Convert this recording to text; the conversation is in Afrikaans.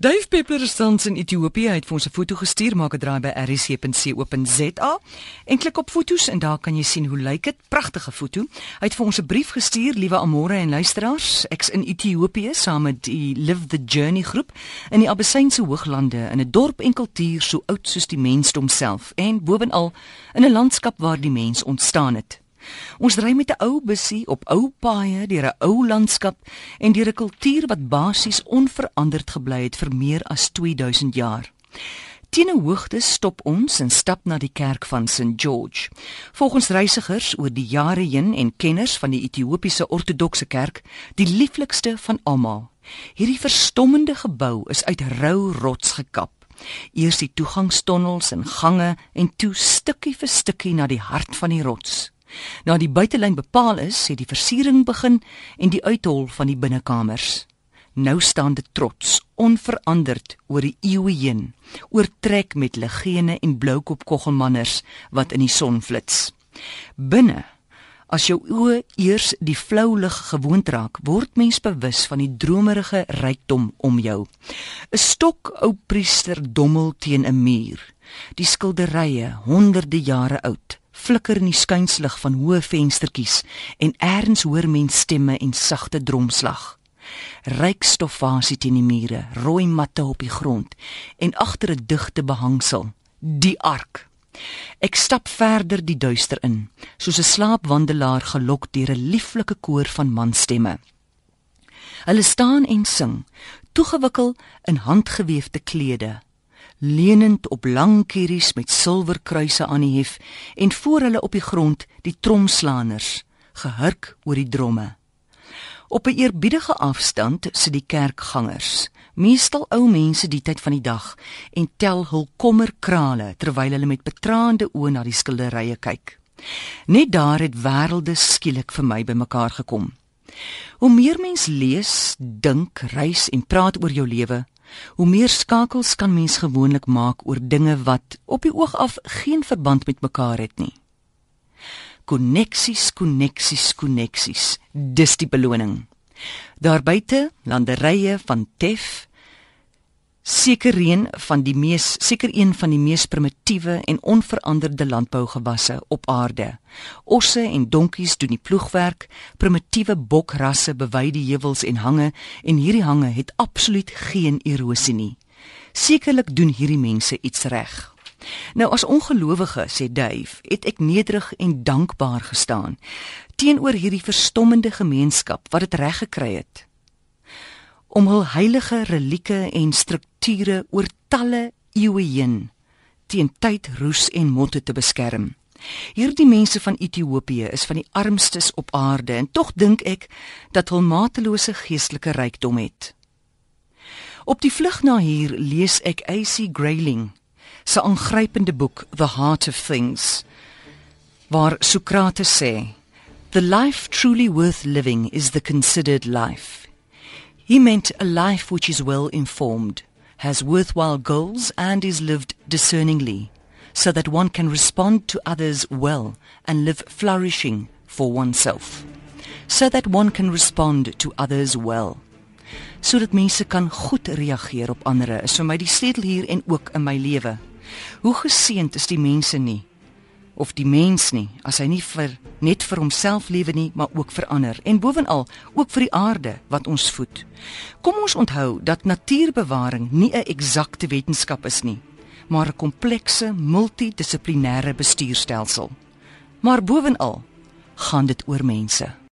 Dave Peppler is tans in Ethiopië het vir ons 'n foto gestuur, maak 'n draai by rc.co.za en klik op fotos en daar kan jy sien hoe lyk dit. Pragtige foto. Hy het vir ons 'n brief gestuur, liewe Amore en luisteraars. Ek's in Ethiopië saam met die Live the Journey groep in die Abessynse Hooglande in 'n dorp en kultuur so oud soos die mensdom self en bovenal in 'n landskap waar die mens ontstaan het. Ons ry met 'n ou bussie op ou paaie deur 'n ou landskap en deur 'n kultuur wat basies onveranderd gebly het vir meer as 2000 jaar. Teen 'n hoogte stop ons en stap na die kerk van St George. Volgens reisigers oor die jare heen en kenners van die Ethiopiese Ortodokse Kerk, die lieflikste van almal. Hierdie verstommende gebou is uit rou rots gekap. Eers die toegangstonnels en gange en toe stukkie vir stukkie na die hart van die rots. Na die buitelyn bepaal is, het die versiering begin en die uithol van die binnekamers. Nou staan dit trots, onveranderd oor die eeue heen, oortrek met legene en bloukop koggelmanners wat in die son flits. Binne As jou oë eers die flou lig gewoond raak, word mens bewus van die dromerige rykdom om jou. 'n Stok ou priester dommel teen 'n muur. Die skilderye, honderde jare oud, flikker in die skuinslig van hoë venstertjies en eers hoor mens stemme en sagte dromslag. Ryk stoffasie teen die mure, rooi matte op die grond en agter 'n digte behangsel, die ark. Ek stap verder die duister in, soos 'n slaapwandelaar gelok deur 'n lieflike koor van manstemme. Hulle staan en sing, toegewikkel in handgeweefde klede lenend op lang kieries met silwerkruise aan die hef en voor hulle op die grond die tromslaaners gehurk oor die dromme. Op 'n eerbiedige afstand sit die kerkgangers, meestal ou mense die tyd van die dag en tel hul kommerkrale terwyl hulle met betraande oë na die skilderye kyk. Net daar het wêrelde skielik vir my bymekaar gekom. Hoe meer mens lees, dink, reis en praat oor jou lewe, Hoe meer skakels kan mens gewoonlik maak oor dinge wat op die oog af geen verband met mekaar het nie. Koneksies, koneksies, koneksies. Dis die beloning. Daarbuite landerye van Tef seker een van die mees seker een van die mees primitiewe en onveranderde landbougewasse op aarde. Osse en donkies doen die ploegwerk, primitiewe bokrasse bewy die heuwels en hange en hierdie hange het absoluut geen erosie nie. Sekerlik doen hierdie mense iets reg. Nou as ongelowige sê Dave, het ek nederig en dankbaar gestaan teenoor hierdie verstommende gemeenskap wat dit reg gekry het om hul heilige relieke en strukture oor talle eeue heen teen tyd, roes en motte te beskerm. Hierdie mense van Ethiopië is van die armstes op aarde en tog dink ek dat hul matelose geestelike rykdom het. Op die vlug na hier lees ek AC Grayling se aangrypende boek The Heart of Things waar Sokrates sê The life truly worth living is the considered life. He meant a life which is well informed, has worthwhile goals, and is lived discerningly, so that one can respond to others well and live flourishing for oneself. So that one can respond to others well. Sodat mense kan goed reageer op ander is vir my die sleutel hier en ook in my lewe. Hoe geseënd is die mense nie of die mens nie as hy nie vir net vir homself lewe nie, maar ook vir ander en bovenal ook vir die aarde wat ons voed. Kom ons onthou dat natuurbewaring nie 'n eksakte wetenskap is nie, maar 'n komplekse multidissiplinêre bestuurstelsel. Maar bovenal gaan dit oor mense.